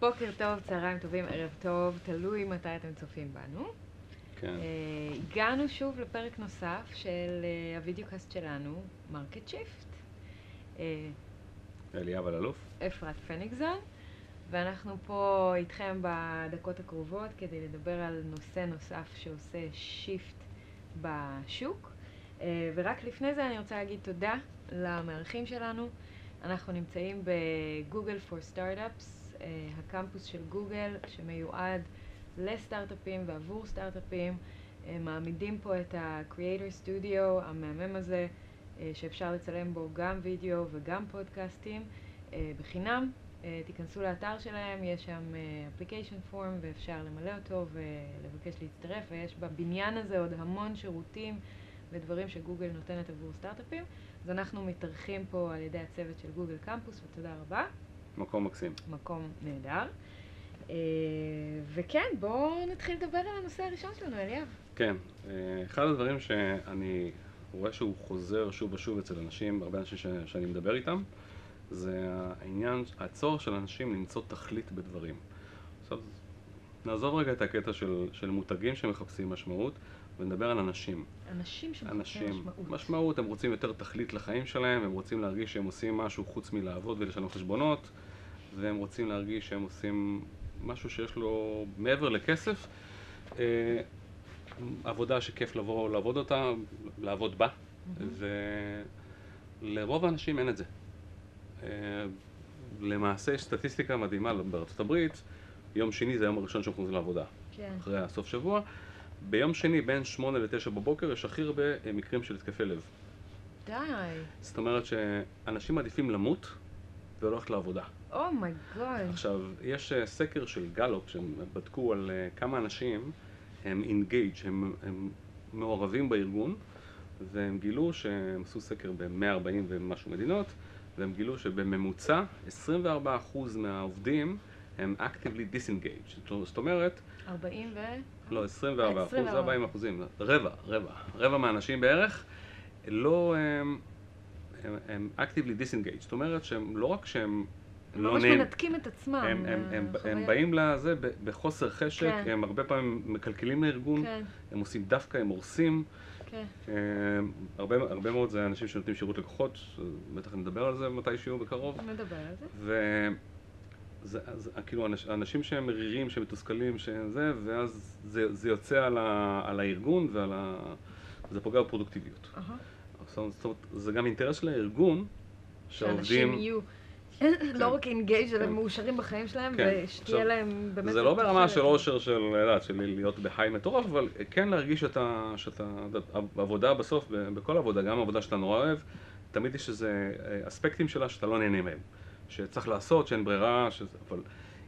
בוקר טוב, צהריים טובים, ערב טוב, תלוי מתי אתם צופים בנו. כן. אה, הגענו שוב לפרק נוסף של אה, ה videocast שלנו, Market Shift. אה, אליאב אלאלוף. אפרת פניגזון, ואנחנו פה איתכם בדקות הקרובות כדי לדבר על נושא נוסף שעושה shift בשוק. אה, ורק לפני זה אני רוצה להגיד תודה למארחים שלנו. אנחנו נמצאים בגוגל פור סטארט-אפס, הקמפוס של גוגל שמיועד לסטארט-אפים ועבור סטארט-אפים. אה, מעמידים פה את ה-Creator Studio המהמם הזה, אה, שאפשר לצלם בו גם וידאו וגם פודקאסטים אה, בחינם. אה, תיכנסו לאתר שלהם, יש שם אפליקיישן פורם ואפשר למלא אותו ולבקש להצטרף, ויש בבניין הזה עוד המון שירותים ודברים שגוגל נותנת עבור סטארט-אפים. אז אנחנו מתארחים פה על ידי הצוות של גוגל קמפוס, ותודה רבה. מקום מקסים. מקום נהדר. אה, וכן, בואו נתחיל לדבר על הנושא הראשון שלנו, אליאב. כן. אה, אחד הדברים שאני רואה שהוא חוזר שוב ושוב אצל אנשים, הרבה אנשים ש- שאני מדבר איתם, זה העניין, הצורך של אנשים למצוא תכלית בדברים. עכשיו, נעזוב רגע את הקטע של, של מותגים שמחפשים משמעות, ונדבר על אנשים. אנשים שמחפשים משמעות. משמעות, הם רוצים יותר תכלית לחיים שלהם, הם רוצים להרגיש שהם עושים משהו חוץ מלעבוד ולשנות חשבונות, והם רוצים להרגיש שהם עושים משהו שיש לו מעבר לכסף, אה, עבודה שכיף לבוא לעבוד אותה, לעבוד בה, ולרוב האנשים אין את זה. אה, למעשה יש סטטיסטיקה מדהימה בארצות הברית, יום שני זה היום הראשון שהם חוזרים לעבודה. כן. אחרי הסוף שבוע. ביום שני בין שמונה לתשע בבוקר יש הכי הרבה אה, מקרים של התקפי לב. די. זאת אומרת שאנשים מעדיפים למות ולא ללכת לעבודה. Oh my god. עכשיו, יש אה, סקר של גאלופ שהם בדקו על אה, כמה אנשים הם engaged, הם, הם מעורבים בארגון, והם גילו שהם עשו סקר ב-140 ומשהו מדינות, והם גילו שבממוצע 24% מהעובדים הם actively disengaged. זאת אומרת, 40 ו... לא, 24 אחוז, זה 24. 40 אחוזים. רבע, רבע. רבע מהאנשים בערך לא... הם, הם, הם actively disengaged. זאת אומרת שהם לא רק שהם הם לא ממש נהנים, מנתקים את עצמם. הם, הם, הם, מהחוויה. הם באים לזה בחוסר חשק, כן. הם הרבה פעמים מקלקלים לארגון, כן, הם עושים דווקא, הם הורסים. כן. אה, הרבה, הרבה מאוד זה אנשים שנותנים שירות לקוחות, בטח נדבר על זה מתישהו בקרוב. נדבר על זה. זה, זה, כאילו אנש, אנשים שהם מרירים, שהם מתוסכלים, שזה, ואז זה, זה יוצא על, ה, על הארגון ועל ה... זה פוגע בפרודוקטיביות. אהה. זאת אומרת, זה גם אינטרס של הארגון, שאנשים שהעובדים... יהיו לא רק אינגייג' אלא כן. מאושרים בחיים שלהם, כן. ושתהיה להם באמת... זה לא. ברמה של אושר של, יודעת, של להיות בחי מטורף, אבל כן להרגיש שאתה, שאתה, עבודה בסוף, בכל עבודה, גם עבודה שאתה נורא אוהב, תמיד יש איזה אה, אספקטים שלה שאתה לא נהנה מהם. שצריך לעשות, שאין ברירה, שזה, אבל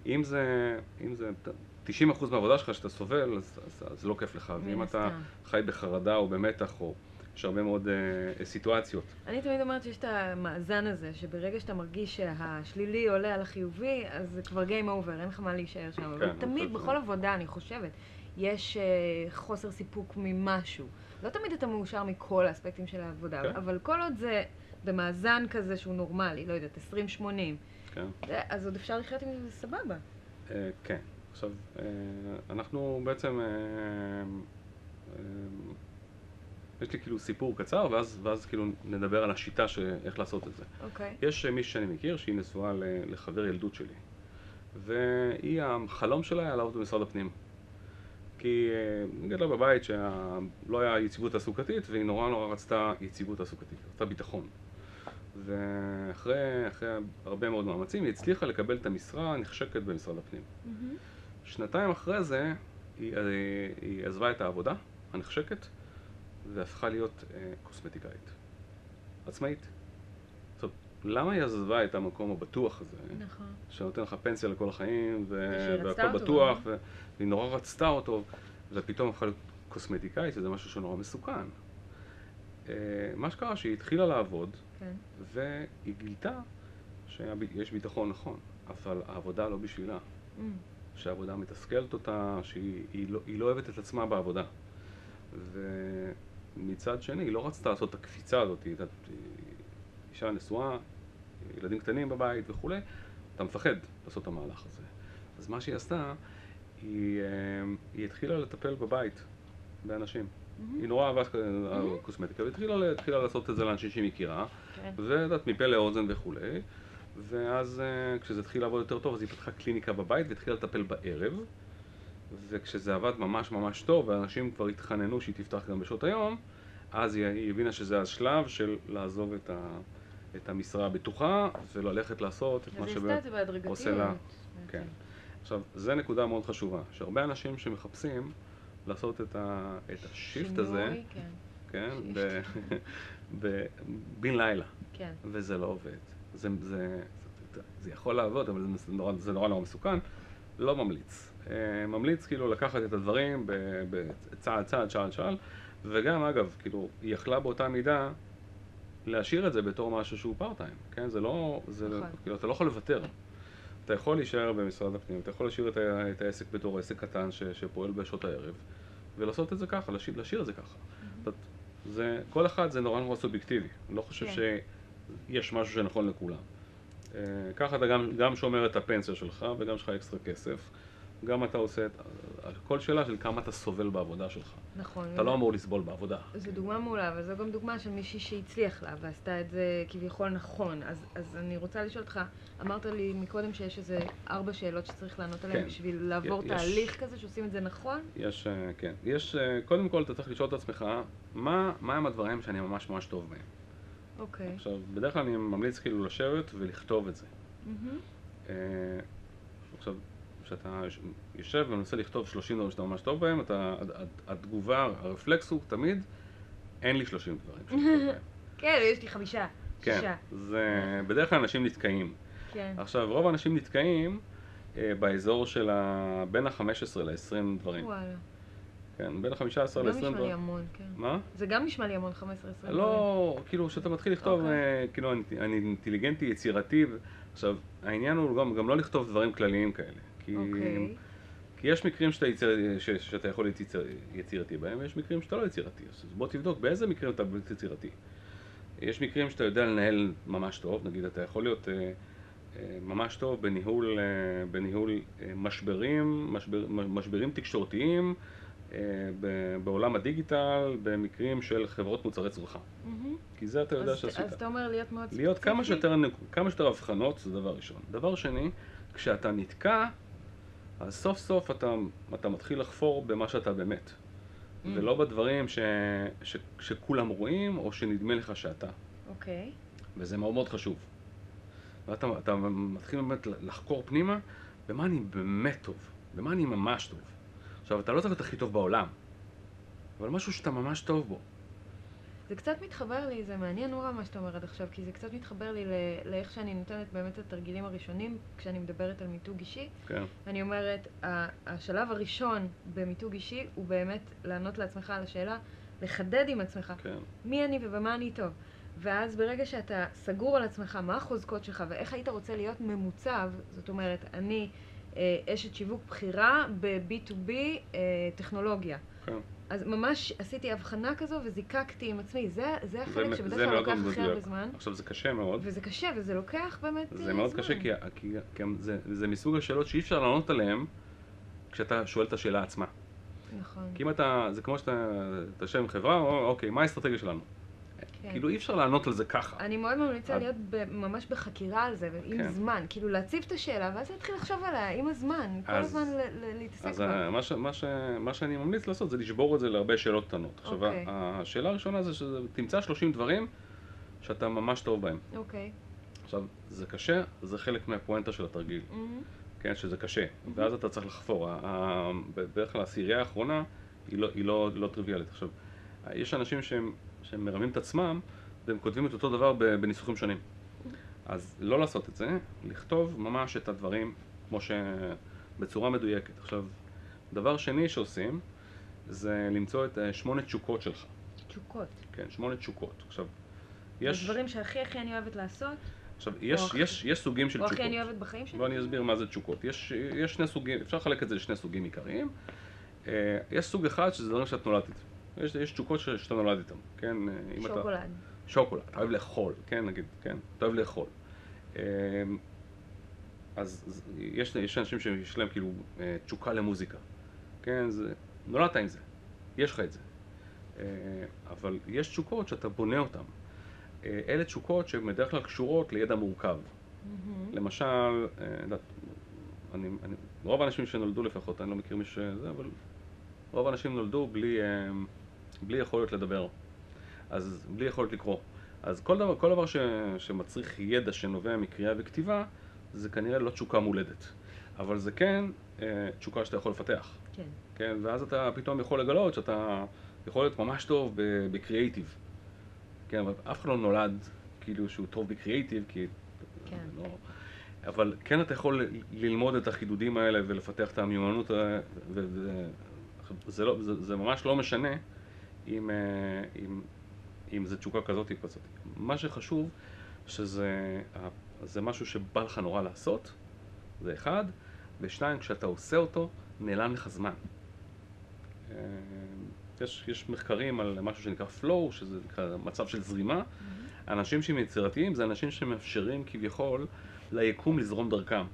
אם זה, אם זה 90% מהעבודה שלך שאתה סובל, אז, אז, אז זה לא כיף לך. ואם אתה. חי בחרדה או במתח, או יש הרבה מאוד אה, סיטואציות. אני תמיד אומרת שיש את המאזן הזה, שברגע שאתה מרגיש שהשלילי עולה על החיובי, אז זה כבר game over, אין לך מה להישאר שם. אני תמיד, בכל עבודה, אני חושבת, יש אה, חוסר סיפוק ממשהו. לא תמיד אתה מאושר מכל האספקטים של העבודה, כן. אבל כל עוד זה במאזן כזה שהוא נורמלי, לא יודעת, 20-80, כן? זה- אז עוד אפשר לחיות עם זה סבבה. אה, כן. עכשיו, אה, אנחנו בעצם... אה, יש לי כאילו סיפור קצר, ואז, ואז כאילו נדבר על השיטה של איך לעשות את זה. אוקיי. יש אה, מישהי שאני מכיר שהיא נשואה לחבר ילדות שלי, והיא, החלום שלה היה לעבוד במשרד הפנים. כי היא גדלה בבית שלא היה יציבות תעסוקתית, והיא נורא נורא רצתה יציבות תעסוקתית, רצתה ביטחון. ואחרי אחרי הרבה מאוד מאמצים היא הצליחה לקבל את המשרה הנחשקת במשרד הפנים. מהמם. שנתיים אחרי זה היא, אה, היא עזבה את העבודה הנחשקת והפכה להיות אה, קוסמטיקאית. עצמאית. עכשיו, למה היא עזבה את המקום הבטוח הזה, נכון. שנותן לך פנסיה לכל החיים, ו- והכל בטוח. והיא נורא רצתה אותו, ופתאום הפכה להיות קוסמטיקאית, שזה משהו שנורא מסוכן. אה, מה שקרה שהיא התחילה לעבוד, כן. והיא גילתה שיש ביטחון נכון, אבל העבודה לא בשבילה. אמ, שהעבודה מתסכלת אותה, שהיא היא לא, היא לא אוהבת את עצמה בעבודה. ומצד שני, היא לא רצתה לעשות את הקפיצה הזאת, היא אישה נשואה, ילדים קטנים בבית וכולי, אתה מפחד לעשות את המהלך הזה. אז מה שהיא עשתה, היא, אה, היא התחילה לטפל בבית באנשים. היא נורא אהבה קוסמטיקה, והתחילה התחילה לעשות את זה לאנשים שהיא מכירה, כן. ויודעת, מפה לאוזן וכולי. ואז אה, כשזה התחיל לעבוד יותר טוב, אז היא פתחה קליניקה בבית והתחילה לטפל בערב. וכשזה עבד ממש ממש טוב, ואנשים כבר התחננו שהיא תפתח גם בשעות היום, אז היא, היא הבינה שזה השלב של לעזוב את, ה, את המשרה הבטוחה וללכת לעשות את אז מה היא עשתה שבאמת את זה בהדרגתיות. עושה לה. בעצם. כן. עכשיו, זו נקודה מאוד חשובה, שהרבה אנשים שמחפשים לעשות את, ה, את ה shift הזה, שינוי, כן. כן, shift. ב- ב- בן לילה, כן. וזה לא עובד. זה, זה, זה, זה יכול לעבוד, אבל זה נורא, זה נורא נורא מסוכן. לא ממליץ. אה, ממליץ כאילו לקחת את הדברים בצעד צעד, שעל שעל, וגם אגב, כאילו, היא יכלה באותה מידה להשאיר את זה בתור משהו שהוא פארט-טיים, כן? זה לא, זה, נכון. כאילו, אתה לא יכול לוותר. אתה יכול להישאר במשרד הפנים, אתה יכול להשאיר את, את העסק בתור עסק קטן ש, שפועל בשעות הערב, ולעשות את זה ככה, להשאיר, להשאיר את זה ככה. זאת, זה, כל אחד זה נורא נורא סובייקטיבי, אני לא חושב כן. שיש משהו שנכון לכולם. אה, ככה אתה גם, גם שומר את הפנסיה שלך וגם יש לך אקסטרה כסף, גם אתה עושה את... כל שאלה של כמה אתה סובל בעבודה שלך. נכון. אתה לא אמור לסבול בעבודה. זו דוגמה מעולה, אבל זו גם דוגמה של מישהי שהצליח לה ועשתה את זה כביכול נכון. אז, אז אני רוצה לשאול אותך, אמרת לי מקודם שיש איזה ארבע שאלות שצריך לענות עליהן כן. בשביל לעבור יש- תהליך כזה שעושים את זה נכון? יש, אה, כן. יש, אה, קודם כל אתה צריך לשאול את עצמך, מה, מה הם הדברים שאני ממש ממש טוב בהם. אוקיי. עכשיו, בדרך כלל אני ממליץ כאילו לשבת ולכתוב את זה. אה, עכשיו, כשאתה יוש- יושב ומנסה לכתוב 30 דברים שאתה ממש טוב בהם, אתה, הת- התגובה, הרפלקס הוא תמיד, אין לי 30 דברים שאני טוב בהם. כן, יש לי חמישה, כן, שישה. זה, בדרך כלל אנשים נתקעים. כן. עכשיו, רוב האנשים נתקעים אה, באזור של ה... בין ה-15 ל-20 דברים. וואלה. כן, בין ה-15 זה ל-20 גם נשמע לי דברים. המון, כן. מה? זה גם נשמע לי המון, 15-20 לא, כאילו, כשאתה מתחיל לכתוב, אוקיי. אה, כאילו, אני, אני אינטליגנטי, יצירתי, עכשיו, העניין הוא גם, גם לא לכתוב דברים כלליים כאלה. כי, אוקיי. כי יש מקרים שאתה, יציר, ש, שאתה יכול להיות יציר, יצירתי בהם, ויש מקרים שאתה לא יצירתי. אז בוא תבדוק באיזה מקרים אתה בלתי יצירתי. יש מקרים שאתה יודע לנהל ממש טוב, נגיד אתה יכול להיות אה, אה, ממש טוב בניהול, אה, בניהול אה, משברים, משבר, משברים תקשורתיים אה, ב- בעולם הדיגיטל, במקרים של חברות מוצרי צריכה. מהמם. כי זה אתה יודע שעשית. אז אתה אומר להיות מאוד ספציפי? להיות כמה שיותר, כמה שיותר הבחנות זה דבר ראשון. דבר שני, כשאתה נתקע, אז סוף סוף אתה, אתה מתחיל לחפור במה שאתה באמת. Mm. ולא בדברים ש, ש, שכולם רואים או שנדמה לך שאתה. אוקיי. וזה מאוד מאוד חשוב. ואתה אתה מתחיל באמת לחקור פנימה במה אני באמת טוב, במה אני ממש טוב. עכשיו, אתה לא צריך להיות הכי טוב בעולם, אבל משהו שאתה ממש טוב בו. זה קצת מתחבר לי, זה מעניין נורא מה שאתה אומר עד עכשיו, כי זה קצת מתחבר לי לאיך שאני נותנת באמת את התרגילים הראשונים כשאני מדברת על מיתוג אישי. כן, אני אומרת, השלב הראשון במיתוג אישי הוא באמת לענות לעצמך על השאלה, לחדד עם עצמך כן. מי אני ובמה אני טוב. ואז ברגע שאתה סגור על עצמך, מה החוזקות שלך ואיך היית רוצה להיות ממוצב, זאת אומרת, אני אה, אשת שיווק בכירה ב-B2B אה, טכנולוגיה. כן. אז ממש עשיתי הבחנה כזו וזיקקתי עם עצמי. זה, זה החלק זה- שבדרך זה כלל לוקח הכי הרבה. זמן. עכשיו, זה קשה מאוד. וזה קשה, וזה לוקח באמת זה אה, מאוד זמן. קשה, כי, כי, כי זה, זה מסוג השאלות שאי אפשר לענות עליהן כשאתה שואל את השאלה עצמה. נכון. כי אם אתה, זה כמו שאתה אתה יושב עם חברה, או, אוקיי, מה האסטרטגיה שלנו? כן. כאילו אי אפשר לענות על זה ככה. אני מאוד ממליצה אז- להיות ב- ממש בחקירה על זה, ועם כן. זמן. כאילו להציב את השאלה, ואז להתחיל לחשוב עליה עם הזמן. כל אז- הזמן להתעסק אז בה. ה- מה, ש, מה, ש, מה שאני ממליץ לעשות זה לשבור את זה להרבה שאלות קטנות. עכשיו, אוקיי. השאלה הראשונה זה שתמצא 30 דברים שאתה ממש טוב בהם. אוקיי. עכשיו, זה קשה, זה חלק מהפואנטה של התרגיל, מהמם. כן, שזה קשה, ואז אתה צריך לחפור. בדרך כלל העשירייה האחרונה היא לא, היא לא, לא טריוויאלית. עכשיו, יש אנשים שהם, שהם מרמים את עצמם והם כותבים את אותו דבר בניסוחים שונים. אז לא לעשות את זה, לכתוב ממש את הדברים כמו ש... בצורה מדויקת. עכשיו, דבר שני שעושים זה למצוא את אה, שמונה תשוקות שלך. תשוקות. כן, שמונה תשוקות. עכשיו, יש... יש... דברים שהכי הכי אני אוהבת לעשות, עכשיו, יש, הכי- יש, יש סוגים של או תשוקות. הכי אני אוהבת בחיים שלי. ואני אסביר מה זה תשוקות. יש, יש שני סוגים, אפשר לחלק את זה לשני סוגים עיקריים. אה, יש סוג אחד שזה דברים שאת נולדת איתם. יש, יש תשוקות ש- שאתה נולד איתם, כן? אה, אם אתה... שוקולד. שוקולד, אתה אוהב לאכול, כן, נגיד, כן? אתה אוהב לאכול. אמ, אז אז יש, יש אנשים שיש להם כאילו אה, תשוקה למוזיקה, כן? זה, נולדת עם זה, יש לך את זה. אה, אבל יש תשוקות שאתה בונה אותן. אלה תשוקות שהן בדרך כלל קשורות לידע מורכב. מהמם. למשל, אני, אני, רוב האנשים שנולדו לפחות, אני לא מכיר מישהו שזה, אבל רוב האנשים נולדו בלי, אה, בלי יכולת לדבר, אז בלי יכולת לקרוא. אז כל דבר, כל דבר ש, שמצריך ידע שנובע מקריאה וכתיבה, זה כנראה לא תשוקה מולדת. אבל זה כן אה, תשוקה שאתה יכול לפתח, כן. כן? ואז אתה פתאום יכול לגלות שאתה יכול להיות ממש טוב ב- בקריאייטיב. כן, אבל אף אחד לא נולד כאילו שהוא טוב בקריאייטיב, כי... כן. לא, אבל כן אתה יכול ללמוד את החידודים האלה ולפתח את המיומנות, ה- ו- ו- זה, לא, זה, זה ממש לא משנה אם, אה, אם, אם זה תשוקה כזאת או כזאת. מה שחשוב, שזה זה משהו שבא לך נורא לעשות, זה אחד, ושניים, כשאתה עושה אותו, נעלם לך זמן. אה, יש, יש מחקרים על משהו שנקרא flow, שזה נקרא מצב של זרימה. אנשים שהם יצירתיים זה אנשים שמאפשרים כביכול ליקום לזרום דרכם.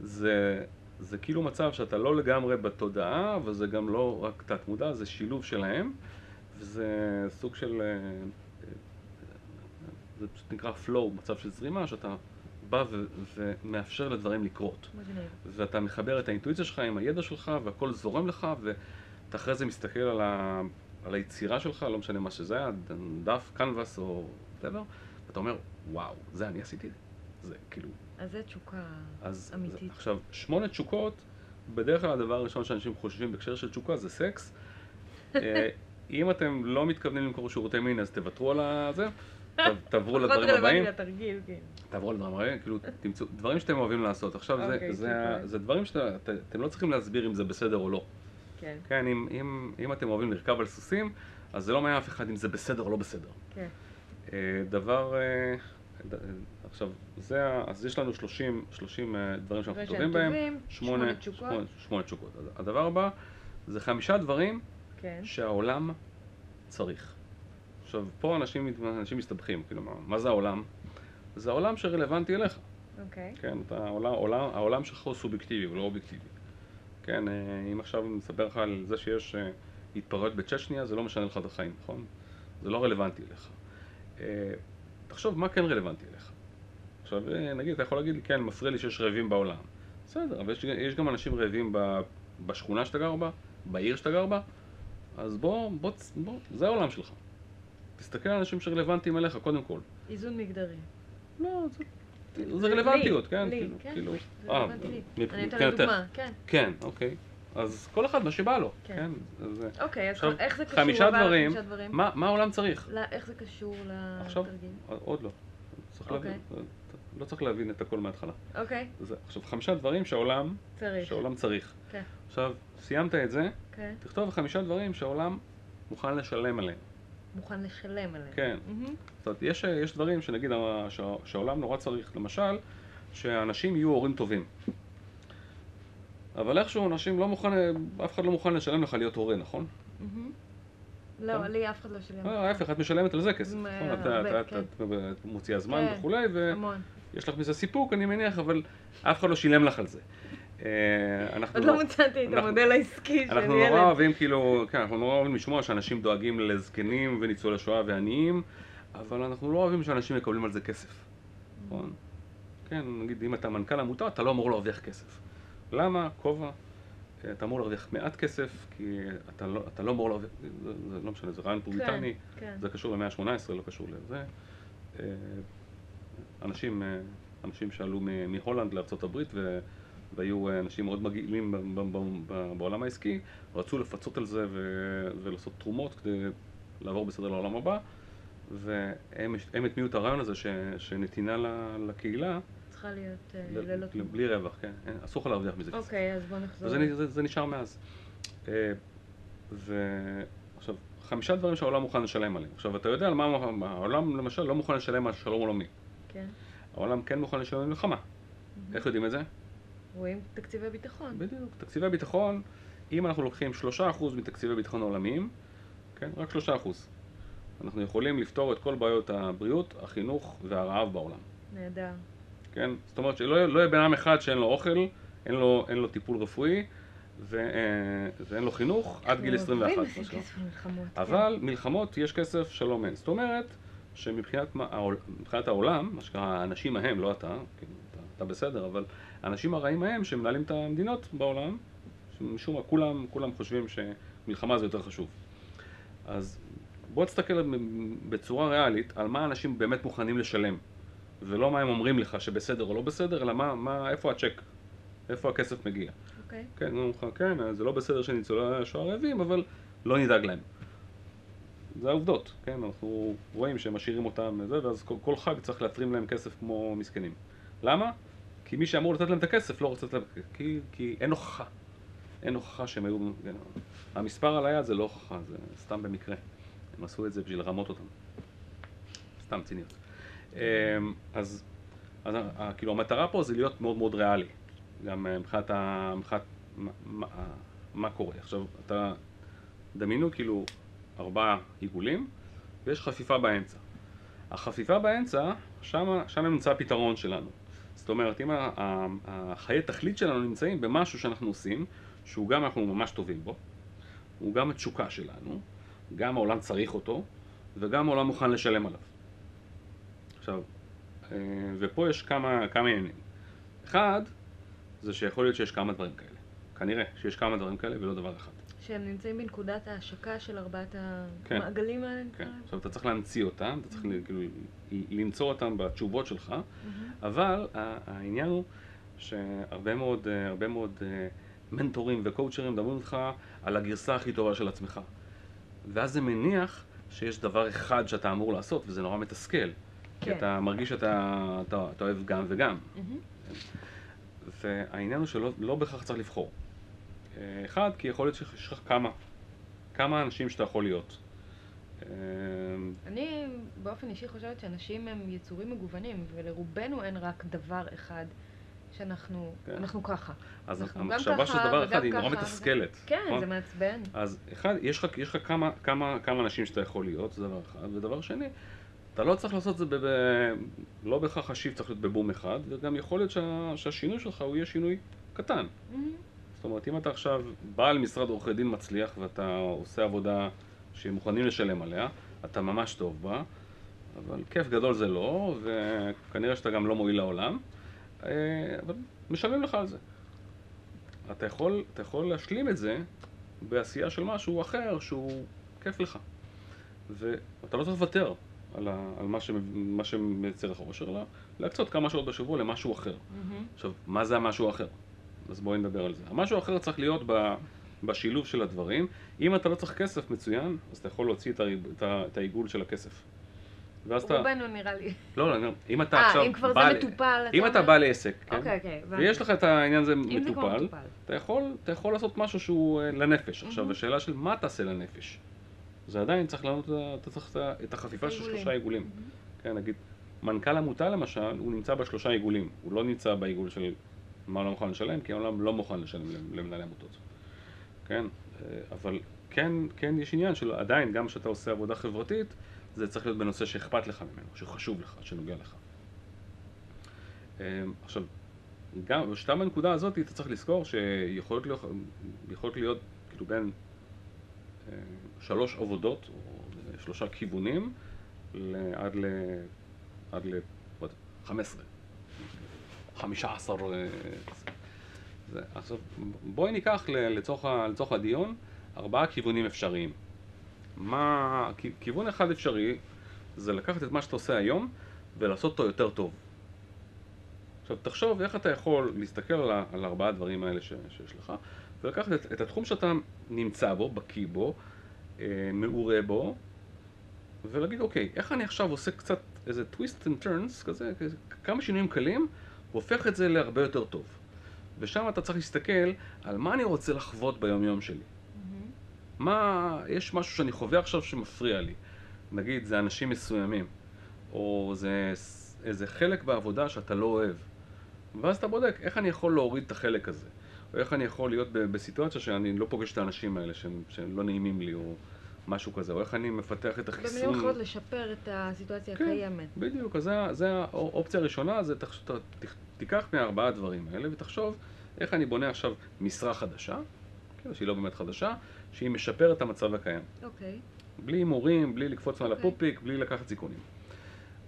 זה, זה כאילו מצב שאתה לא לגמרי בתודעה, וזה גם לא רק תת מודע, זה שילוב שלהם, וזה סוג של... אה, אה, זה פשוט נקרא flow, מצב של זרימה, שאתה בא ו- ומאפשר לדברים לקרות. מגניב. ואתה מחבר את האינטואיציה שלך עם הידע שלך, והכל זורם לך, ואתה אחרי זה מסתכל על, ה... על היצירה שלך, לא משנה מה שזה היה, דף, קנבס או whatever, ואתה אומר, וואו, זה אני עשיתי? זה כאילו... אז זה תשוקה אז אמיתית. זה, עכשיו, שמונה תשוקות, בדרך כלל הדבר הראשון שאנשים חושבים בהקשר של תשוקה זה סקס. אה, אם אתם לא מתכוונים למכור שירותי מין, אז תוותרו על הזה, ת- תעברו לדברים הבאים. כן. תעברו לדברים הבאים, כאילו, תמצאו, דברים שאתם אוהבים לעשות. עכשיו, זה, אוקיי, זה, זה דברים שאתם לא צריכים להסביר אם זה בסדר או לא. כן, כן, אם, אם, אם אתם אוהבים לרכב על סוסים, אז זה לא מעניין אף אחד אם זה בסדר או לא בסדר. כן. אה, דבר, אה, ד- עכשיו, זה, אז יש לנו 30, 30 אה, דברים שאנחנו טובים בהם, שמונה תשוקות. שמונה, תשוקות. הדבר הבא זה חמישה דברים כן. שהעולם צריך. עכשיו, פה אנשים, אנשים מסתבכים, כאילו, מה, מה זה העולם? זה העולם שרלוונטי אליך, אוקיי. כן? אתה, העולם, העולם, העולם שלך הוא סובייקטיבי, הוא לא אובייקטיבי. כן, אה, אם עכשיו אני מספר לך על זה שיש אה, התפרעויות בצ'צ'ניה, זה לא משנה לך את החיים, נכון? זה לא רלוונטי אליך. אה, תחשוב מה כן רלוונטי אליך. עכשיו, נגיד, אתה יכול להגיד לי, כן, מפריע לי שיש רעבים בעולם. בסדר, אבל יש, יש גם אנשים רעבים בשכונה שאתה גר בה, בעיר שאתה גר בה, אז בוא, בוא, בוא, זה העולם שלך. תסתכל על אנשים שרלוונטיים אליך, קודם כל. איזון מגדרי. לא, זה, זה רלוונטיות, כן? לי, כאילו, כן. כאילו, זה אה, רלוונטי לי. אני אתן מבחינתך. לדוגמה, כן. כן, אוקיי. אז כל אחד מה שבא לו, כן. כן? אז, אה, אוקיי, אז עכשיו, איך זה קשור? חמישה דברים, דברים. מה, מה העולם צריך? לא, איך זה קשור עכשיו, לתרגיל? עוד לא. צריך אוקיי. להבין, לא צריך להבין את הכל מההתחלה. אוקיי, זה, עכשיו, חמישה דברים שהעולם, צריך. שהעולם צריך. כן. עכשיו, סיימת את זה, כן. תכתוב חמישה דברים שהעולם מוכן לשלם עליהם. מוכן לשלם עליהם. כן. מהמם. זאת אומרת, יש, יש דברים שנגיד שה- שהעולם נורא צריך, למשל, שאנשים יהיו הורים טובים. אבל איכשהו אנשים לא מוכן, אף אחד לא מוכן לשלם לך להיות הורה, נכון? לא, נכון. לי אף אחד לא שילם. אה, ההפך, את משלמת על זה כסף, נכון? את- מוציאה זמן. וכולי, המון. לך מזה סיפוק, אני מניח, אבל אף אחד לא שילם לך על זה. אה, עוד לא מצאתי את המודל העסקי של אנחנו נורא ילד. אוהבים, כאילו, כן, אנחנו נורא אוהבים לשמוע שאנשים דואגים לזקנים וניצולי שואה ועניים, אבל אנחנו לא אוהבים שאנשים מקבלים על זה כסף, נכון? כן, נגיד, אם אתה מנכ"ל עמותה, אתה לא אמור להרוויח כסף. למה? כובע. אה, אתה אמור להרוויח מעט כסף, כי אתה לא, אתה לא אמור להרוויח, זה, זה לא משנה, זה רעיון פוריטני, כן. זה קשור למאה ה-18, לא קשור לזה. אנשים, אה, אנשים שעלו מהולנד לארה"ב. והיו אה, אנשים מאוד מגעילים בעולם העסקי, רצו לפצות על זה. ולעשות תרומות כדי לעבור בסדר לעולם הבא, והם הם הטמיעו את הרעיון הזה ש... שנתינה לקהילה, צריכה להיות אה, ללא. בלי רווח, כן, אסור לך להרוויח מזה כסף. אוקיי, אז בוא נחזור. וזה נ- זה, זה נשאר מאז. ועכשיו, חמישה דברים שהעולם מוכן לשלם עליהם. עכשיו, אתה יודע על מה- העולם למשל לא מוכן לשלם על שלום עולמי. כן. העולם כן מוכן לשלם מלחמה. איך יודעים את זה? רואים תקציבי ביטחון. בדיוק. תקציבי ביטחון, אם אנחנו לוקחים 3% מתקציבי ביטחון העולמיים, כן, רק 3%. אנחנו יכולים לפתור את כל בעיות הבריאות, החינוך והרעב בעולם. נהדר. כן? זאת אומרת שלא לא יהיה בן אדם אחד שאין לו אוכל, אין לו, אין לו טיפול רפואי ו, אה, ואין לו חינוך עד גיל 21. אנחנו אוהבים לשים כסף במלחמות. כן. אבל מלחמות יש כסף, שלום אין. זאת אומרת שמבחינת העולם, מה שנקרא האנשים ההם, לא אתה, כאילו, אתה, אתה בסדר, אבל האנשים הרעים ההם שמנהלים את המדינות בעולם, שמשום מה כולם, כולם חושבים שמלחמה זה יותר חשוב. אז בוא תסתכל בצורה ריאלית על מה אנשים באמת מוכנים לשלם, ולא מה הם אומרים לך שבסדר או לא בסדר, אלא מה, מה, איפה הצ'ק, איפה הכסף מגיע. אוקיי. כן, אומרים לך, כן, זה לא בסדר שניצולי השואה רעבים, אבל לא נדאג להם. זה העובדות, כן, אנחנו רואים שהם משאירים אותם וזה, ואז כל, כל חג צריך להתרים להם כסף כמו מסכנים. למה? כי מי שאמור לתת להם את הכסף לא רוצה לתת להם, כי, כי אין הוכחה. אין הוכחה שהם היו, כן, המספר על היד זה לא הוכחה, זה סתם במקרה. הם עשו את זה בשביל לרמות אותם. סתם ציניות. אמ, אז, אז ה- ה- כאילו המטרה פה זה להיות מאוד מאוד ריאלי. גם אה, מבחינת ה... מבחינת מה, מה, מה קורה. עכשיו, אתה... דמיינו כאילו ארבעה עיגולים ויש חפיפה באמצע. החפיפה באמצע, שם, שם נמצא הפתרון שלנו. זאת אומרת, אם החיי תכלית שלנו נמצאים במשהו שאנחנו עושים, שהוא גם אנחנו ממש טובים בו, הוא גם התשוקה שלנו, גם העולם צריך אותו, וגם העולם מוכן לשלם עליו. עכשיו, אה, ופה יש כמה, כמה עניינים. אחד, זה שיכול להיות שיש כמה דברים כאלה. כנראה שיש כמה דברים כאלה ולא דבר אחד. שהם נמצאים בנקודת ההשקה של ארבעת כן. המעגלים האלה? כן. עכשיו אתה צריך להמציא אותם, אתה צריך כאילו למצוא אותם בתשובות שלך, מהמם. אבל העניין הוא שהרבה מאוד, אה, הרבה מאוד אה, מנטורים וקואוצ'רים מדברים איתך על הגרסה הכי טובה של עצמך. ואז זה מניח שיש דבר אחד שאתה אמור לעשות, וזה נורא מתסכל. כי כן. אתה מרגיש שאתה אתה, אתה אוהב גם וגם. מהמם. והעניין הוא שלא לא בהכרח צריך לבחור. אה, אחד, כי יכול להיות שיש לך כמה, כמה אנשים שאתה יכול להיות. אה, אני באופן אישי חושבת שאנשים הם יצורים מגוונים, ולרובנו אין רק דבר אחד שאנחנו, כן. אנחנו ככה. אז אנחנו המחשבה של דבר אחד היא נורא מתסכלת. כן, נכון? זה מעצבן. אז אחד, יש לך, יש לך כמה, כמה, כמה אנשים שאתה יכול להיות, זה דבר אחד, ודבר שני, אתה לא צריך לעשות את זה, ב, ב, לא בהכרח השיב צריך להיות בבום אחד, וגם יכול להיות שה, שהשינוי שלך הוא יהיה שינוי קטן. מהמם. זאת אומרת, אם אתה עכשיו בעל משרד עורכי דין מצליח ואתה עושה עבודה שהם מוכנים לשלם עליה, אתה ממש טוב בה, אבל כיף גדול זה לא, וכנראה שאתה גם לא מועיל לעולם, אה, אבל משלמים לך על זה. אתה יכול, אתה יכול להשלים את זה בעשייה של משהו אחר שהוא כיף לך. ואתה לא צריך לוותר על, ה, על מה, שמ, מה שמייצר לך אושר, אלא להקצות כמה שעות בשבוע למשהו אחר. מהמם. עכשיו, מה זה המשהו האחר? אז בואי נדבר על זה. המשהו האחר צריך להיות ב, בשילוב של הדברים. אם אתה לא צריך כסף מצוין, אז אתה יכול להוציא את, הריב, את, את העיגול של הכסף. ואז אתה... רובנו נראה לי. לא, לא, אם אתה אה, עכשיו... אם כבר זה מטופל, אם אתה אומר? בעל עסק, כן? אוקיי, אוקיי. ויש לך את העניין הזה מטופל. אתה יכול, אתה יכול לעשות משהו שהוא אה, לנפש. עכשיו, מהמם. השאלה של מה תעשה לנפש. זה עדיין צריך לענות, אתה צריך את החפיפה של. שלושה עיגולים. מהמם. כן, נגיד, מנכ"ל עמותה למשל, הוא נמצא בשלושה עיגולים. הוא לא נמצא בעיגול של מה לא מוכן לשלם, כי העולם לא מוכן לשלם למנהלי עמותות. כן, אה, אבל כן, כן יש עניין של עדיין, גם כשאתה עושה עבודה חברתית, זה צריך להיות בנושא שאכפת לך ממנו, שחשוב לך, שנוגע לך. אה, עכשיו, גם, שאתה בנקודה הזאת, אתה צריך לזכור שיכולות להיות, להיות כאילו בין אה, שלוש עבודות, או שלושה כיוונים, עד ל... עד ל... what, 15. 15. אה, זה. עכשיו, בואי ניקח לצורך, לצורך הדיון ארבעה כיוונים אפשריים. מה... כיוון אחד אפשרי זה לקחת את מה שאתה עושה היום ולעשות אותו יותר טוב. עכשיו תחשוב איך אתה יכול להסתכל על, על ארבעה הדברים האלה ש, שיש לך ולקחת את, את התחום שאתה נמצא בו, בקיא בו, אה, מעורה בו ולהגיד אוקיי, איך אני עכשיו עושה קצת איזה twist and turns כזה, כזה כמה שינויים קלים והופך את זה להרבה יותר טוב. ושם אתה צריך להסתכל על מה אני רוצה לחוות ביום יום שלי. מהמם. מה, יש משהו שאני חווה עכשיו שמפריע לי. נגיד, זה אנשים מסוימים, או זה איזה חלק בעבודה שאתה לא אוהב. ואז אתה בודק, איך אני יכול להוריד את החלק הזה? או איך אני יכול להיות בסיטואציה שאני לא פוגש את האנשים האלה שהם, שהם לא נעימים לי, או משהו כזה, או איך אני מפתח את החיסון. במילים אחרות, לשפר את הסיטואציה כן. הקיימת. בדיוק, אז זה, זה האופציה הראשונה, זה תחש, ת, ת, תיקח מהארבעה הדברים האלה ותחשוב איך אני בונה עכשיו משרה חדשה, כאילו שהיא לא באמת חדשה, שהיא משפרת את המצב הקיים. אוקיי. בלי הימורים, בלי לקפוץ מעל אוקיי. הפופיק, בלי לקחת סיכונים.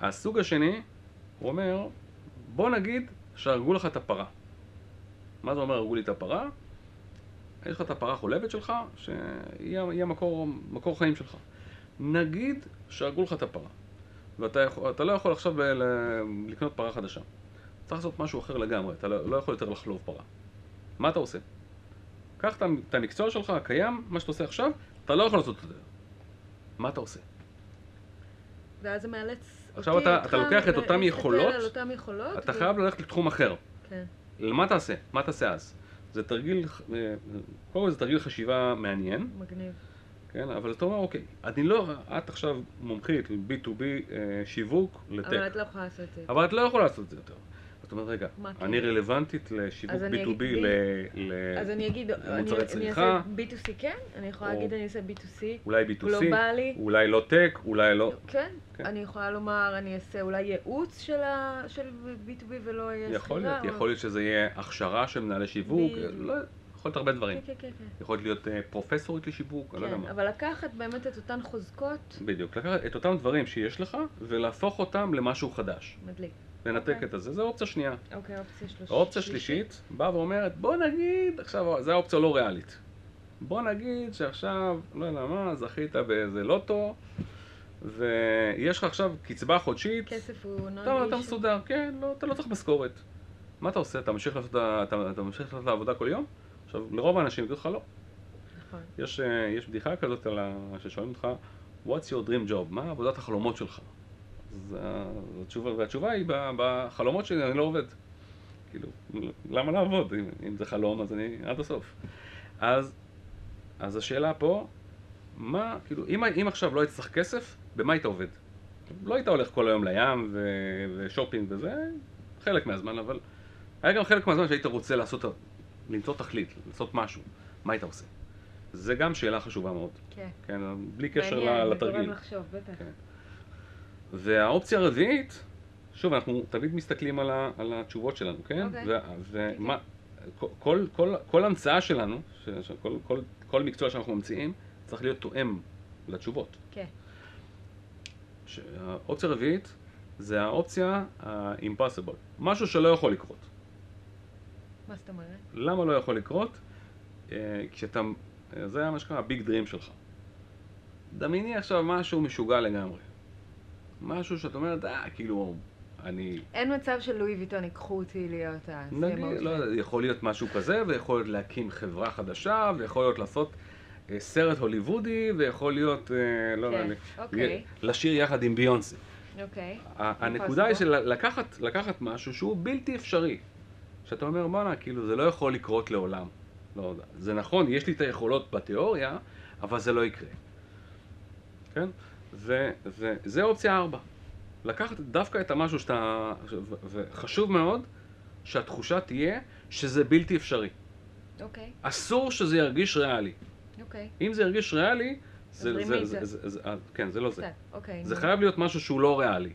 הסוג השני, הוא אומר, בוא נגיד שהרגו לך את הפרה. מה זה אומר הרגו לי את הפרה? יש לך את הפרה החולבת שלך, שהיא היא המקור מקור חיים שלך. נגיד שהרגו לך את הפרה, ואתה יכול, אתה לא יכול עכשיו ל- לקנות פרה חדשה. צריך לעשות משהו אחר לגמרי, אתה לא, לא יכול יותר לחלוב פרה. מה אתה עושה? קח את המקצוע שלך הקיים, מה שאתה עושה עכשיו, אתה לא יכול לעשות את זה. מה אתה עושה? ואז זה מאלץ עכשיו אותי, אתה- אותך, אתה לוקח את להסתכל יכולות, אותם יכולות. אתה ו- חייב ללכת לתחום אחר. כן. מה תעשה? מה תעשה אז? זה תרגיל, אה, קודם כל זה תרגיל חשיבה מעניין, מגניב. כן? אבל אתה אומר, אוקיי, אני לא, את עכשיו מומחית ל-B2B אה, שיווק לטק, אבל את לא יכולה לעשות את זה. אבל את לא יכולה לעשות את זה יותר. זאת אומרת, רגע? אני רלוונטית לשיווק אז אני B2B אגיד- ל... ל- אז אני אגיד, אני למוצרי צריכה. אעשה B2C כן? אני יכולה להגיד אני אעשה B2C. אולי B2C, גלובלי. אולי לא טק, אולי לא... כן, כן. אני יכולה לומר, אני אעשה אולי ייעוץ של ה- של B2B ולא יהיה יכול סחירה, להיות, או- יכול להיות שזה יהיה הכשרה של מנהלי שיווק. לא, יכול להיות הרבה דברים. כן, כן, כן, כן. יכול להיות אה, פרופסורית לשיווק, אני לא יודע כן, מה. אבל לקחת באמת את אותן חוזקות, בדיוק, לקחת את אותם דברים שיש לך ולהפוך אותם למשהו חדש. מדליק. לנתק אוקיי. את זה, זו אופציה שנייה. אוקיי, אופציה שלישית. האופציה שלישית באה ואומרת, בוא נגיד, עכשיו, זו האופציה לא ריאלית. בוא נגיד שעכשיו, לא יודע מה, זכית באיזה לוטו, ויש לך עכשיו קצבה חודשית, כסף הוא נון אתה, אתה מסודר, כן, לא, אתה לא צריך משכורת. מה אתה עושה? אתה ממשיך לעשות, אתה, אתה ממשיך לעשות את העבודה כל יום? עכשיו, לרוב האנשים יגידו לך לא. נכון. יש, אה, יש בדיחה כזאת. ששואלים אותך, What's your dream job? מה עבודת החלומות שלך? אז התשובה, והתשובה היא, "ב- בחלומות שלי אני לא עובד. כאילו, למה לעבוד? אם, אם זה חלום, אז אני עד הסוף. אז, אז השאלה פה, מה, כאילו, אם, אם עכשיו לא היית צריך כסף, במה היית עובד? לא היית הולך כל היום לים ו, ושופינג וזה, חלק מהזמן, אבל היה גם חלק מהזמן שהיית רוצה לעשות, למצוא תכלית, לעשות משהו. מה היית עושה? זה גם שאלה חשובה מאוד, כן. כן, בלי קשר מעניין, ל- זה לתרגיל. גורם לחשוב, בטח. כן. והאופציה הרביעית, שוב, אנחנו תמיד מסתכלים על, ה, על התשובות שלנו, כן? אוקיי. ו- ומה, כל, כל, כל, כל המצאה שלנו, ש, שכל, כל, כל מקצוע שאנחנו ממציאים, צריך להיות תואם לתשובות. כן. ש- האופציה הרביעית זה האופציה ה-impossible, משהו שלא יכול לקרות. מה זאת אומרת? למה לא יכול לקרות? אה, כשאתה, זה מה שנקרא הביג דרים שלך. דמייני עכשיו משהו משוגע לגמרי. משהו שאת אומרת, אה, כאילו, אני... אין מצב שלואי ויטון ייקחו אותי להיות ה... נגיד, לא יכול להיות משהו כזה, ויכול להיות להקים חברה חדשה, ויכול להיות לעשות אה, סרט הוליוודי, ויכול להיות, אה, לא יודע, כן, אוקיי. לשיר יחד עם ביונסי. אוקיי. הנקודה היא של לקחת, משהו שהוא בלתי אפשרי. שאתה אומר, בואנה, כאילו, זה לא יכול לקרות לעולם. לא. זה נכון, יש לי את היכולות בתיאוריה, אבל זה לא יקרה. כן? ו- וזה אופציה ארבע. לקחת דווקא את המשהו שאתה... וחשוב מאוד שהתחושה תהיה שזה בלתי אפשרי. אוקיי. אסור שזה ירגיש ריאלי. אוקיי. אם זה ירגיש ריאלי, זה, זה, זה, זה. זה, זה, אה, כן, זה לא זה. אוקיי. זה נו. חייב להיות משהו שהוא לא ריאלי.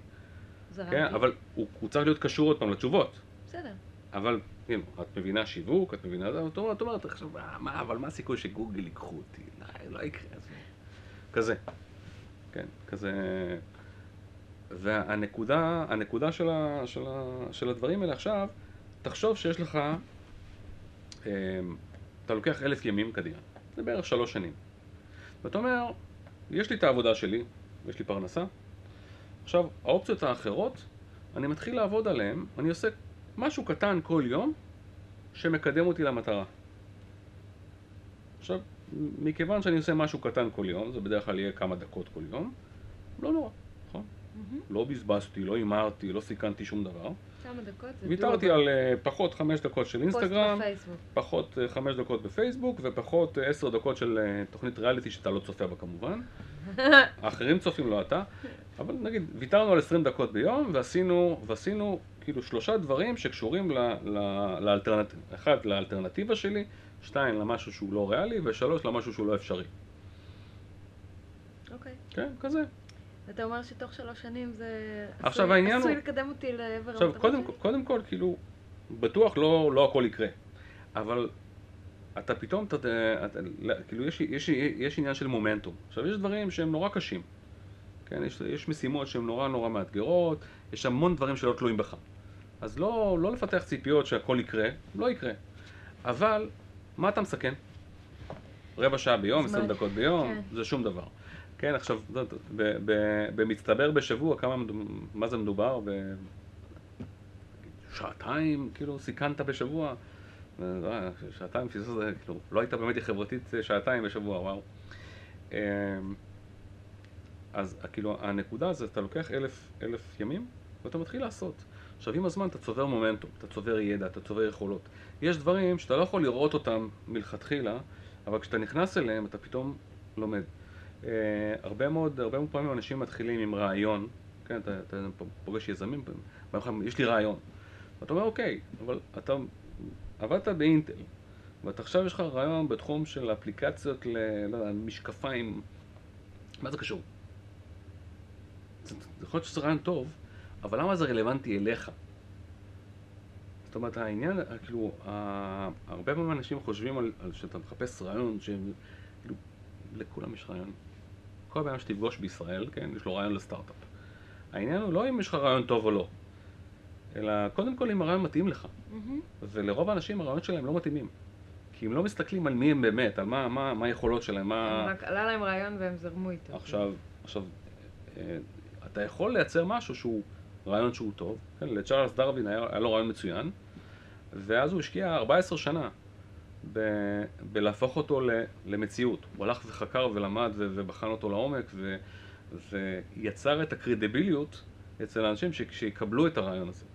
כן, אבל הוא, הוא צריך להיות קשור עוד פעם לתשובות. בסדר. אבל, הנה, את מבינה שיווק, את מבינה זה, את אומרת, עכשיו, "אה, מה, אבל מה הסיכוי שגוגל ייקחו אותי? לא, לא יקרה, אז... כזה. כן, כזה... והנקודה, הנקודה של, ה, של, ה, של הדברים האלה עכשיו, תחשוב שיש לך, אה, אתה לוקח אלף ימים קדימה, זה בערך שלוש שנים. ואתה אומר, יש לי את העבודה שלי, יש לי פרנסה, עכשיו, האופציות האחרות, אני מתחיל לעבוד עליהן, אני עושה משהו קטן כל יום שמקדם אותי למטרה. עכשיו, מכיוון שאני עושה משהו קטן כל יום, זה בדרך כלל יהיה כמה דקות כל יום, לא נורא, נכון? לא בזבזתי, לא הימרתי, לא סיכנתי שום דבר. כמה דקות ויתרתי. על אה, פחות חמש דקות של אינסטגרם. פחות אה, חמש דקות בפייסבוק ופחות אה, עשר דקות של תוכנית ריאליטי שאתה לא צופה בה כמובן. האחרים צופים, לא אתה. אבל נגיד, ויתרנו על 20 דקות ביום ועשינו, ועשינו כאילו שלושה דברים שקשורים ל, ל, לאלטרנט... אחד, לאלטרנטיבה שלי, שתיים, למשהו שהוא לא ריאלי, ושלוש, למשהו שהוא לא אפשרי. כן, כזה. אתה אומר שתוך שלוש שנים זה עכשיו, עשוי, עשוי הוא- לקדם אותי לעבר עכשיו, קודם, שלי? קודם כל, כאילו, בטוח לא, לא הכל יקרה, אבל אתה פתאום, אתה, אתה, לא, כאילו, יש, יש, יש עניין של מומנטום. עכשיו, יש דברים שהם נורא קשים. כן, יש, יש משימות שהן נורא נורא מאתגרות, יש המון דברים שלא תלויים בך. אז לא, לא לפתח ציפיות שהכל יקרה, לא יקרה. אבל, מה אתה מסכן? רבע שעה ביום. 20 דקות ביום, כן. זה שום דבר. כן, עכשיו, זאת, ב, ב, במצטבר בשבוע, כמה, מה זה מדובר? ב, שעתיים, כאילו, סיכנת בשבוע. אה, שעתיים, פספוס, זה, כאילו, לא הייתה באמת חברתית אה, שעתיים בשבוע, וואו. אמ, אז כאילו, הנקודה זה, אתה לוקח אלף, אלף ימים, ואתה מתחיל לעשות. עכשיו, עם הזמן אתה צובר מומנטום, אתה צובר ידע, אתה צובר יכולות. יש דברים שאתה לא יכול לראות אותם מלכתחילה, אבל כשאתה נכנס אליהם, אתה פתאום לומד. Uh, הרבה מאוד, הרבה מאוד פעמים אנשים מתחילים עם רעיון, כן, אתה, אתה פוגש יזמים, יש לי רעיון. ואתה אומר, אוקיי, אבל אתה עבדת באינטל, ואתה עכשיו יש לך רעיון בתחום של אפליקציות ל... לא מה זה קשור? יכול להיות שזה רעיון טוב, אבל למה זה רלוונטי אליך? זאת אומרת, העניין, כאילו, הרבה פעמים אנשים חושבים על, על שאתה מחפש רעיון, שהם, כאילו, לכולם יש רעיון. כל בן אדם שתפגוש בישראל, כן, יש לו רעיון לסטארט-אפ. העניין הוא לא אם יש לך רעיון טוב או לא, אלא קודם כל אם הרעיון מתאים לך. מהמם. ולרוב האנשים הרעיונות שלהם לא מתאימים. כי הם לא מסתכלים על מי הם באמת, על מה, מה, מה היכולות שלהם, מה... רק עלה להם רעיון והם זרמו איתו. עכשיו, עכשיו, אה, אתה יכול לייצר משהו שהוא רעיון שהוא טוב, כן, לצ'ארלס דרווין היה, היה לו רעיון מצוין, ואז הוא השקיע 14 שנה ב, בלהפוך אותו ל, למציאות. הוא הלך וחקר ולמד ו, ובחן אותו לעומק, ו, ויצר את הקרדיביליות אצל האנשים ש, שיקבלו את הרעיון הזה.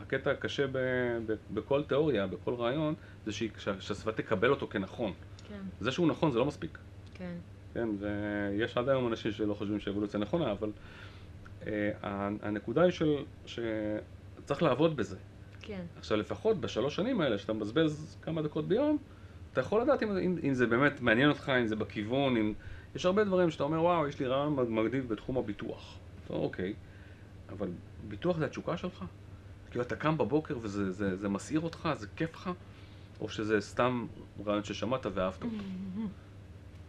הקטע הקשה ב, ב, בכל תיאוריה, בכל רעיון, זה שהיא- שה- שהסביבה תקבל אותו כנכון. כן, זה שהוא נכון זה לא מספיק. כן. כן, ויש עד היום אנשים שלא חושבים שאבולוציה נכונה, אבל הנקודה היא של, שצריך לעבוד בזה. כן. עכשיו לפחות בשלוש שנים האלה, שאתה מבזבז כמה דקות ביום, אתה יכול לדעת אם, אם, אם זה באמת מעניין אותך, אם זה בכיוון, אם... יש הרבה דברים שאתה אומר, וואו, יש לי רעיון מגניב בתחום הביטוח. אתה אומר, אוקיי, אבל ביטוח זה התשוקה שלך? כאילו אתה קם בבוקר וזה זה, זה מסעיר אותך, זה כיף לך? או שזה סתם רעיון ששמעת ואהבת אותו?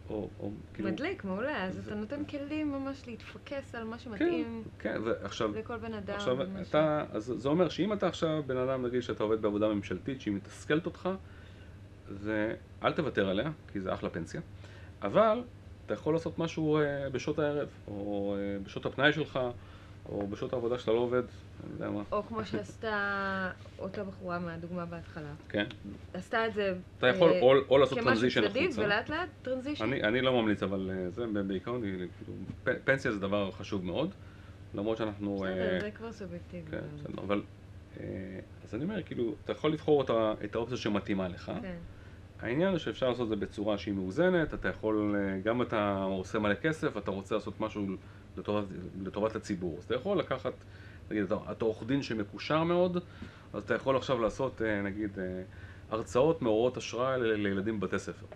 או, או כאילו... מדליק, מעולה. אז זה- אתה נותן כלים ממש להתפקס על מה כן, שמתאים כן, ועכשיו... לכל בן אדם. עכשיו, אתה, אז זה אומר שאם אתה עכשיו בן אדם, נגיד שאתה עובד בעבודה ממשלתית שהיא מתסכלת אותך, זה, אל תוותר עליה, כי זה אחלה פנסיה, אבל אתה יכול לעשות משהו אה, בשעות הערב, או אה, בשעות הפנאי שלך, או בשעות העבודה שאתה לא עובד, אני יודע מה, או כמו שעשתה אותה בחורה מהדוגמה בהתחלה. כן. עשתה את זה אתה יכול אה, או, או לעשות טרנזישן החוצה. ולאט לאט טרנזישן. אני, אני לא ממליץ, אבל אה, זה בעיקרון, כאילו, פנסיה זה דבר חשוב מאוד, למרות שאנחנו... אה, בסדר, זה כבר סובייקטיבי. כן, בסדר, אבל... אז אני אומר, כאילו, אתה יכול לבחור את האופציה שמתאימה לך. כן. העניין הוא שאפשר לעשות את זה בצורה שהיא מאוזנת, אתה יכול, גם אתה עושה מלא כסף, אתה רוצה לעשות משהו לטובת, לטובת הציבור. אז אתה יכול לקחת, נגיד, אתה, אתה עורך דין שמקושר מאוד, אז אתה יכול עכשיו לעשות, אה, נגיד, אה, הרצאות מעוררות השראה לילדים בבתי ספר.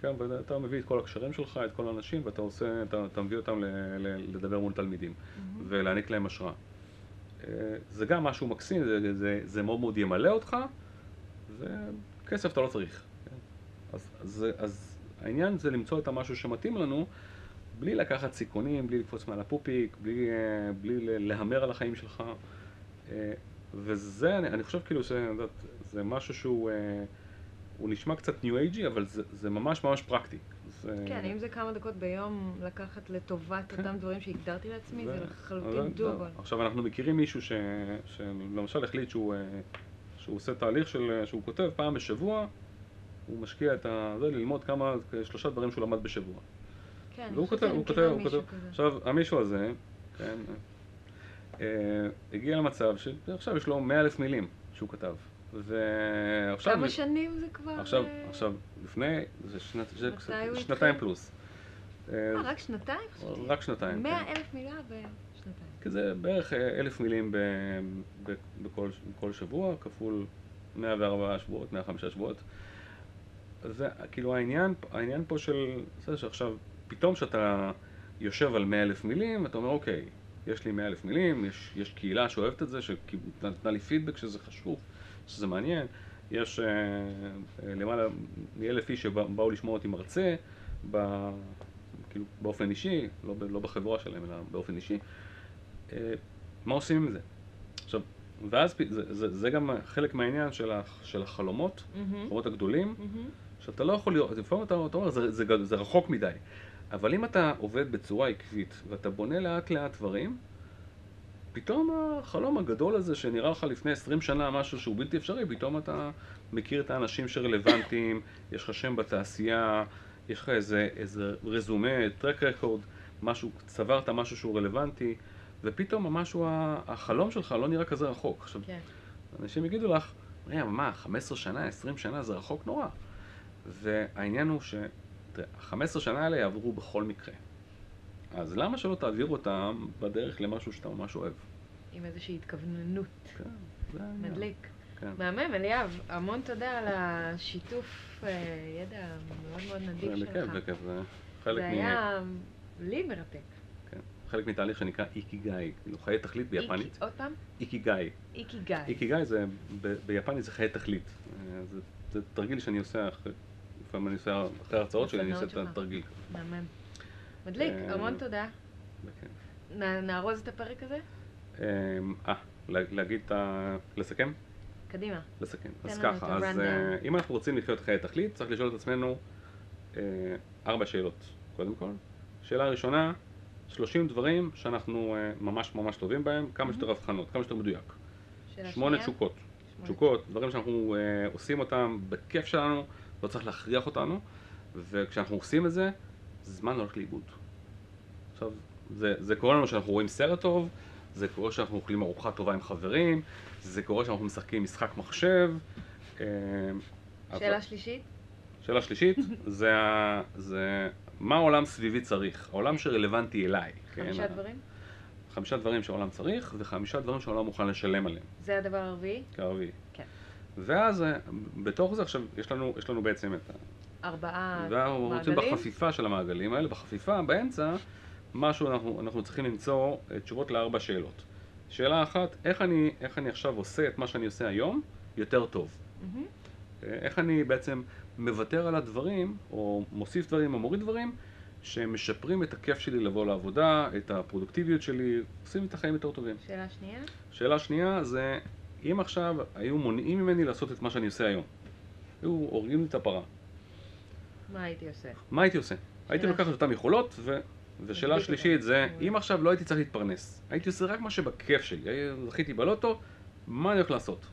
כן, ואתה מביא את כל הקשרים שלך, את כל האנשים, ואתה עושה, אתה, אתה מביא אותם ל, ל, לדבר מול תלמידים, ולהעניק להם השראה. אה, זה גם משהו מקסים, זה, זה, זה מאוד מאוד ימלא אותך, וכסף אתה לא צריך. כן? אז, אז, אז העניין זה למצוא את המשהו שמתאים לנו, בלי לקחת סיכונים, בלי לקפוץ מעל הפופיק, בלי, אה, בלי להמר על החיים שלך. אה, וזה, אני, אני חושב כאילו שזה משהו שהוא אה, הוא נשמע קצת ניו אייג'י, אבל זה, זה ממש ממש פרקטי. זה, כן, אם זה כמה דקות ביום לקחת לטובת כן. אותם דברים שהגדרתי לעצמי, זה זה- לחלוטין דואבל. עכשיו אנחנו מכירים מישהו ש, שלמשל החליט שהוא, שהוא עושה תהליך של, שהוא כותב פעם בשבוע, הוא משקיע את ה... זה ללמוד כמה, שלושה דברים שהוא למד בשבוע. כן, והוא חושבת כותב, הוא כותב, הוא כותב. עכשיו, המישהו הזה, כן, אה, הגיע למצב שעכשיו יש לו מאה אלף מילים שהוא כתב. ועכשיו... כמה שנים זה כבר? עכשיו, אה, עכשיו, לפני, זה שנת, זה הוא שנתיים? פלוס. אה, אה, רק שנתיים? רק שנתיים. מאה כן. אלף מילה בשנתיים. כי זה בערך אה, אלף מילים ב, ב, בכל, בכל שבוע, כפול 104 שבועות, 105 שבועות. זה כאילו העניין, העניין פה של, זה שעכשיו, פתאום שאתה יושב על מאה אלף מילים, ואתה אומר, אוקיי, יש לי מאה אלף מילים, יש, יש קהילה שאוהבת את זה, שנתנה לי פידבק שזה חשוב, שזה מעניין, יש אה, אה, למעלה מאלף איש שבאו לשמוע אותי מרצה, ב, כאילו באופן אישי, לא, לא בחברה שלהם, אלא באופן אישי. אה, מה עושים עם זה? עכשיו, ואז זה, זה, זה גם חלק מהעניין של, הח, של החלומות, mm-hmm. החלומות הגדולים, mm-hmm. שאתה לא יכול לראות, לפעמים אתה, אתה אומר, זה, זה, זה, זה רחוק מדי. אבל אם אתה עובד בצורה עקבית ואתה בונה לאט לאט דברים, פתאום החלום הגדול הזה שנראה לך לפני 20 שנה משהו שהוא בלתי אפשרי, פתאום אתה מכיר את האנשים שרלוונטיים, יש לך שם בתעשייה, יש לך איזה, איזה רזומה, טרק רקורד, משהו, צברת משהו שהוא רלוונטי, ופתאום המשהו, החלום שלך לא נראה כזה רחוק. עכשיו, כן. אנשים יגידו לך, מה, 15 שנה, 20 שנה זה רחוק נורא. והעניין הוא ש... ה-15 שנה האלה יעברו בכל מקרה. אז למה שלא תעביר אותם בדרך למשהו שאתה ממש אוהב? עם איזושהי התכווננות. כן, זה העניין. מדליק. כן. מהמם, אליאב, המון תודה על השיתוף אה, ידע מאוד מאוד נדיב שלך. בכיף, בכיף, זה חלק מ... זה היה לי מרתק. כן, חלק מתהליך שנקרא איקיגאי, כאילו חיי תכלית ביפנית. עוד פעם? איקיגאי. איקיגאי. איקיגאי זה, ביפנית זה חיי תכלית. אה, זה תרגיל שאני עושה אחרי... לפעמים אני עושה, אחרי ההרצאות שלי, אני עושה את התרגיל. מהמם. מדליק, אה, המון תודה. נארוז את הפרק הזה? אה, להגיד את ה... לסכם? קדימה. לסכם. אז ככה, אז אה, אם אנחנו רוצים לחיות חיי תכלית, צריך לשאול את עצמנו ארבע שאלות, קודם כל. שאלה ראשונה, 30 דברים שאנחנו ממש ממש טובים בהם, כמה שיותר הבחנות, כמה שיותר מדויק. שמונה תשוקות. תשוקות, דברים שאנחנו עושים אותם בכיף שלנו. לא צריך להכריח אותנו, וכשאנחנו עושים את זה, זמן הולך לאיבוד. עכשיו, זה, זה קורה לנו שאנחנו רואים סרט טוב, זה קורה שאנחנו אוכלים ארוחה טובה עם חברים, זה קורה שאנחנו משחקים משחק מחשב. אה, שאלה אבל... שלישית? שאלה שלישית, זה, זה מה העולם סביבי צריך, העולם שרלוונטי אליי. כן? חמישה כן? דברים? חמישה דברים שהעולם צריך, וחמישה דברים שהעולם מוכן לשלם עליהם. זה הדבר הרביעי? כרביעי. ואז אה, בתוך זה עכשיו יש לנו, יש לנו בעצם את ה... ארבעה מעגלים? ואנחנו רוצים בחפיפה של המעגלים האלה, בחפיפה, באמצע, משהו אנחנו, אנחנו צריכים למצוא אה, תשובות לארבע שאלות. שאלה אחת, איך אני, איך אני עכשיו עושה את מה שאני עושה היום יותר טוב? Mm-hmm. איך אני בעצם מוותר על הדברים, או מוסיף דברים או מוריד דברים, שמשפרים את הכיף שלי לבוא לעבודה, את הפרודוקטיביות שלי, עושים את החיים יותר טובים. שאלה שנייה? שאלה שנייה זה אם עכשיו היו מונעים ממני לעשות את מה שאני עושה היום, היו הורגים לי את הפרה. מה הייתי עושה? מה הייתי עושה? הייתי לוקח את אותן יכולות, ו... ושאלה שלישית זה, אם עכשיו לא הייתי צריך להתפרנס, הייתי עושה רק מה שבכיף שלי, זכיתי בלוטו, מה אני הולך לעשות?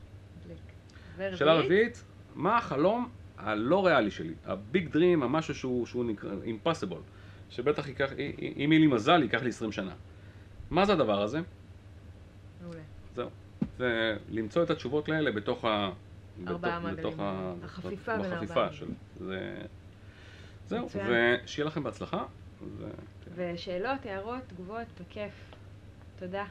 שאלה רביעית, מה החלום הלא ריאלי שלי, הביג דרים, המשהו שהוא, שהוא נקרא impossible, שבטח ייקח, אם יהיה לי מזל, ייקח לי 20 שנה. מה זה הדבר הזה? מעולה. זהו. ולמצוא את התשובות האלה בתוך ה... ארבעה מעגלים. החפיפה בין ארבעה. של... זה... זהו, ושיהיה לכם בהצלחה. ו... ושאלות, הערות, תגובות, בכיף. תודה.